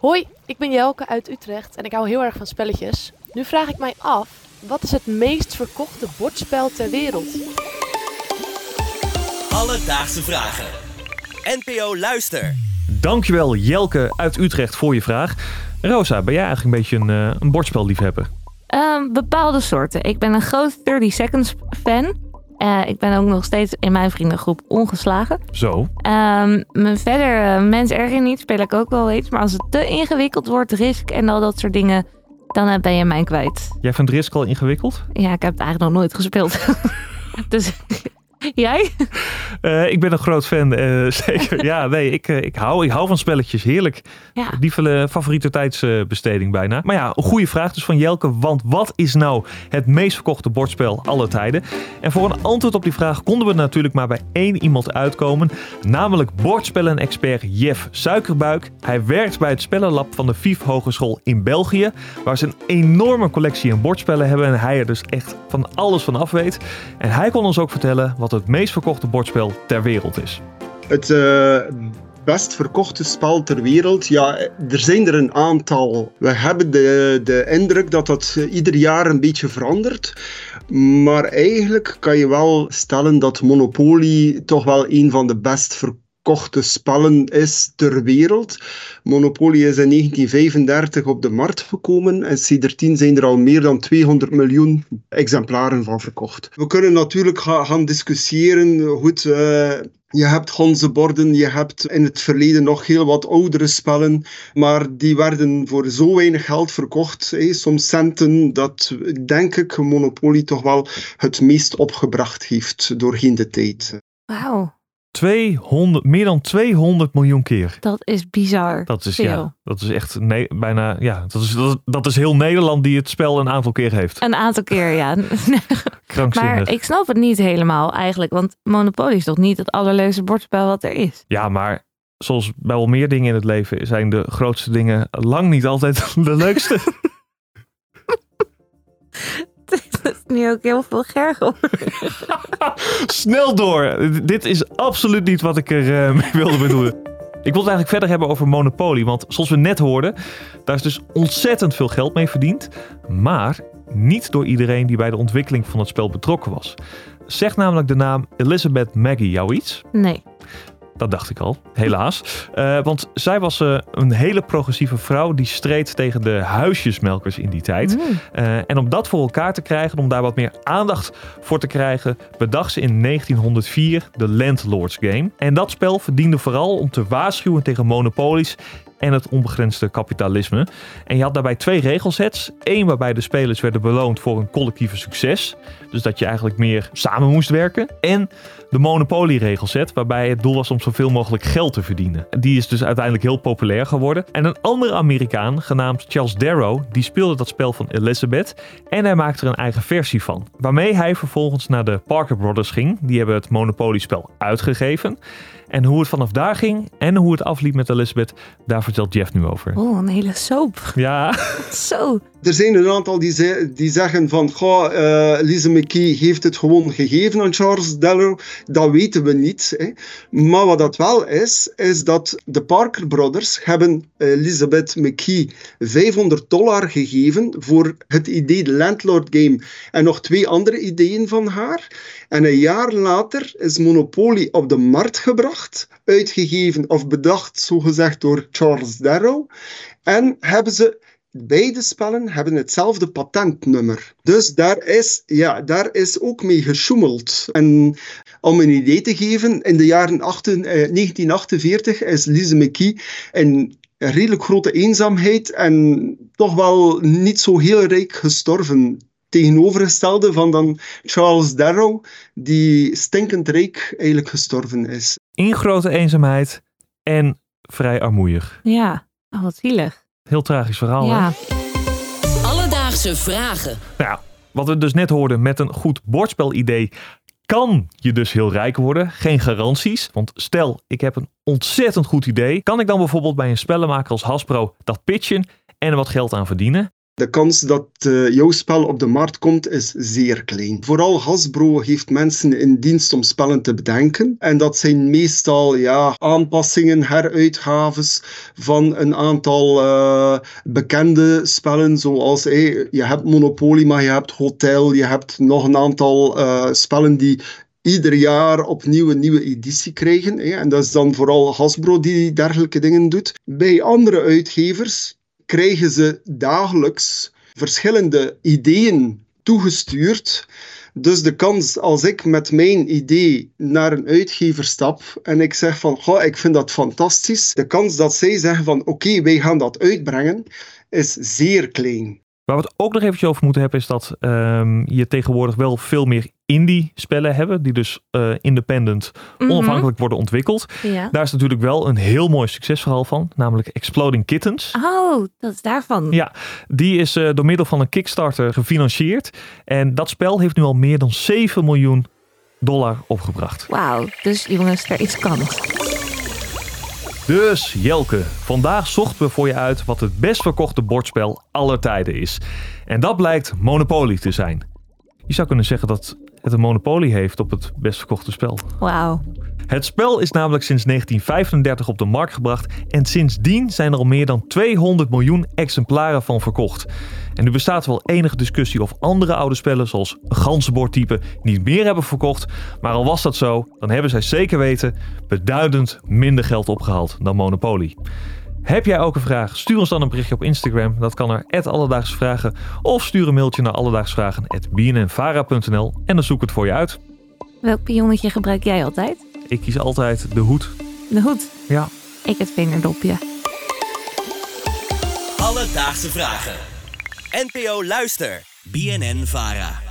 Hoi, ik ben Jelke uit Utrecht en ik hou heel erg van spelletjes. Nu vraag ik mij af, wat is het meest verkochte bordspel ter wereld? Alledaagse vragen. NPO Luister. Dankjewel Jelke uit Utrecht voor je vraag. Rosa, ben jij eigenlijk een beetje een, uh, een bordspelliefhebber? Um, bepaalde soorten. Ik ben een groot 30 Seconds fan. Uh, ik ben ook nog steeds in mijn vriendengroep ongeslagen. Zo. Um, verder, uh, Mens Erger niet, speel ik ook wel eens. Maar als het te ingewikkeld wordt, Risk en al dat soort dingen, dan ben je mijn kwijt. Jij vindt Risk al ingewikkeld? Ja, ik heb het eigenlijk nog nooit gespeeld. dus Jij? Uh, ik ben een groot fan, uh, zeker. ja, nee, ik, uh, ik, hou, ik hou van spelletjes. Heerlijk. Ja. Die favoriete tijdsbesteding bijna. Maar ja, een goede vraag dus van Jelke. Want wat is nou het meest verkochte bordspel aller tijden? En voor een antwoord op die vraag konden we natuurlijk maar bij één iemand uitkomen. Namelijk bordspellen-expert Jeff Suikerbuik. Hij werkt bij het spellenlab van de VIF Hogeschool in België. Waar ze een enorme collectie aan bordspellen hebben. En hij er dus echt van alles van af weet. En hij kon ons ook vertellen wat het meest verkochte bordspel ter wereld is. Het uh, best verkochte spel ter wereld, ja, er zijn er een aantal. We hebben de, de indruk dat dat ieder jaar een beetje verandert. Maar eigenlijk kan je wel stellen dat Monopoly toch wel een van de best verkochte spellen is ter wereld. Monopoly is in 1935 op de markt gekomen en sindsdien zijn er al meer dan 200 miljoen exemplaren van verkocht. We kunnen natuurlijk gaan discussiëren. Goed, uh, je hebt ganzenborden, je hebt in het verleden nog heel wat oudere spellen, maar die werden voor zo weinig geld verkocht, soms centen, dat denk ik Monopoly toch wel het meest opgebracht heeft doorheen de tijd. Wauw. 200, meer dan 200 miljoen keer. Dat is bizar. Dat is, ja, dat is echt nee, bijna. Ja, dat is, dat, dat, is heel Nederland die het spel een aantal keer heeft. Een aantal keer, ja. Krankzinnig. Maar ik snap het niet helemaal eigenlijk. Want Monopoly is toch niet het allerleukste bordspel wat er is? Ja, maar zoals bij wel meer dingen in het leven zijn de grootste dingen lang niet altijd de leukste. Nu ook heel veel gergel. Snel door. Dit is absoluut niet wat ik er uh, mee wilde bedoelen. Ik wil het eigenlijk verder hebben over Monopoly. Want zoals we net hoorden, daar is dus ontzettend veel geld mee verdiend. Maar niet door iedereen die bij de ontwikkeling van het spel betrokken was. Zegt namelijk de naam Elizabeth Maggie jou iets? Nee. Dat dacht ik al, helaas. Uh, want zij was uh, een hele progressieve vrouw die streed tegen de huisjesmelkers in die tijd. Mm. Uh, en om dat voor elkaar te krijgen, om daar wat meer aandacht voor te krijgen, bedacht ze in 1904 de Landlords Game. En dat spel verdiende vooral om te waarschuwen tegen monopolies en het onbegrensde kapitalisme. En je had daarbij twee regelsets. Eén waarbij de spelers werden beloond voor een collectieve succes. Dus dat je eigenlijk meer samen moest werken. En de Monopoly-regelset, waarbij het doel was om zoveel mogelijk geld te verdienen. Die is dus uiteindelijk heel populair geworden. En een andere Amerikaan, genaamd Charles Darrow, die speelde dat spel van Elizabeth. En hij maakte er een eigen versie van. Waarmee hij vervolgens naar de Parker Brothers ging. Die hebben het Monopoly-spel uitgegeven. En hoe het vanaf daar ging en hoe het afliep met Elizabeth, daar vertelt Jeff nu over. Oh, een hele soap. Ja. Zo. Er zijn een aantal die, die zeggen van, goh, uh, McKee heeft het gewoon gegeven aan Charles Darrow. Dat weten we niet. Hè. Maar wat dat wel is, is dat de Parker Brothers hebben Elizabeth McKee 500 dollar gegeven voor het idee de Landlord Game en nog twee andere ideeën van haar. En een jaar later is Monopoly op de markt gebracht, uitgegeven of bedacht, zogezegd, door Charles Darrow. En hebben ze Beide spellen hebben hetzelfde patentnummer. Dus daar is, ja, daar is ook mee gesjoemeld. En om een idee te geven, in de jaren 18, eh, 1948 is Lise McKee in een redelijk grote eenzaamheid en toch wel niet zo heel rijk gestorven. Tegenovergestelde van dan Charles Darrow, die stinkend rijk eigenlijk gestorven is. In grote eenzaamheid en vrij armoeig. Ja, oh, wat zielig. Heel tragisch verhaal. Ja. Hè? Alledaagse vragen. Nou, wat we dus net hoorden met een goed bordspelidee kan je dus heel rijk worden. Geen garanties. Want stel, ik heb een ontzettend goed idee. Kan ik dan bijvoorbeeld bij een spellenmaker als Hasbro dat pitchen en er wat geld aan verdienen? De kans dat uh, jouw spel op de markt komt is zeer klein. Vooral Hasbro heeft mensen in dienst om spellen te bedenken. En dat zijn meestal ja, aanpassingen, heruitgaves van een aantal uh, bekende spellen. Zoals hey, je hebt Monopoly, maar je hebt Hotel, je hebt nog een aantal spellen die ieder jaar opnieuw een nieuwe editie krijgen. En dat is dan vooral Hasbro die dergelijke dingen doet. Bij andere uitgevers krijgen ze dagelijks verschillende ideeën toegestuurd. Dus de kans als ik met mijn idee naar een uitgever stap en ik zeg van, goh, ik vind dat fantastisch, de kans dat zij zeggen van, oké, wij gaan dat uitbrengen, is zeer klein. Waar we het ook nog eventjes over moeten hebben, is dat um, je tegenwoordig wel veel meer indie spellen hebben, die dus uh, independent, Mhm. onafhankelijk worden ontwikkeld. Ja. Daar is natuurlijk wel een heel mooi succesverhaal van, namelijk Exploding Kittens. Oh, dat is daarvan. Ja, die is uh, door middel van een Kickstarter gefinancierd. En dat spel heeft nu al meer dan 7 miljoen dollar opgebracht. Wauw, dus jongens, er is kans. Dus Jelke, vandaag zochten we voor je uit wat het best verkochte bordspel aller tijden is. En dat blijkt Monopoly te zijn. Je zou kunnen zeggen dat het een monopolie heeft op het best verkochte spel. Wauw. Het spel is namelijk sinds 1935 op de markt gebracht en sindsdien zijn er al meer dan 200 miljoen exemplaren van verkocht. En nu bestaat wel enige discussie of andere oude spellen zoals ganzenbordtype niet meer hebben verkocht, maar al was dat zo, dan hebben zij zeker weten beduidend minder geld opgehaald dan Monopoly. Heb jij ook een vraag? Stuur ons dan een berichtje op Instagram. Dat kan naar Alledaagse Vragen. Of stuur een mailtje naar alledaagsvragen.bnnvara.nl en dan zoek ik het voor je uit. Welk pionnetje gebruik jij altijd? Ik kies altijd de hoed. De hoed. Ja. Ik het vingerdopje. Alledaagse Vragen. NPO Luister. BNN Vara.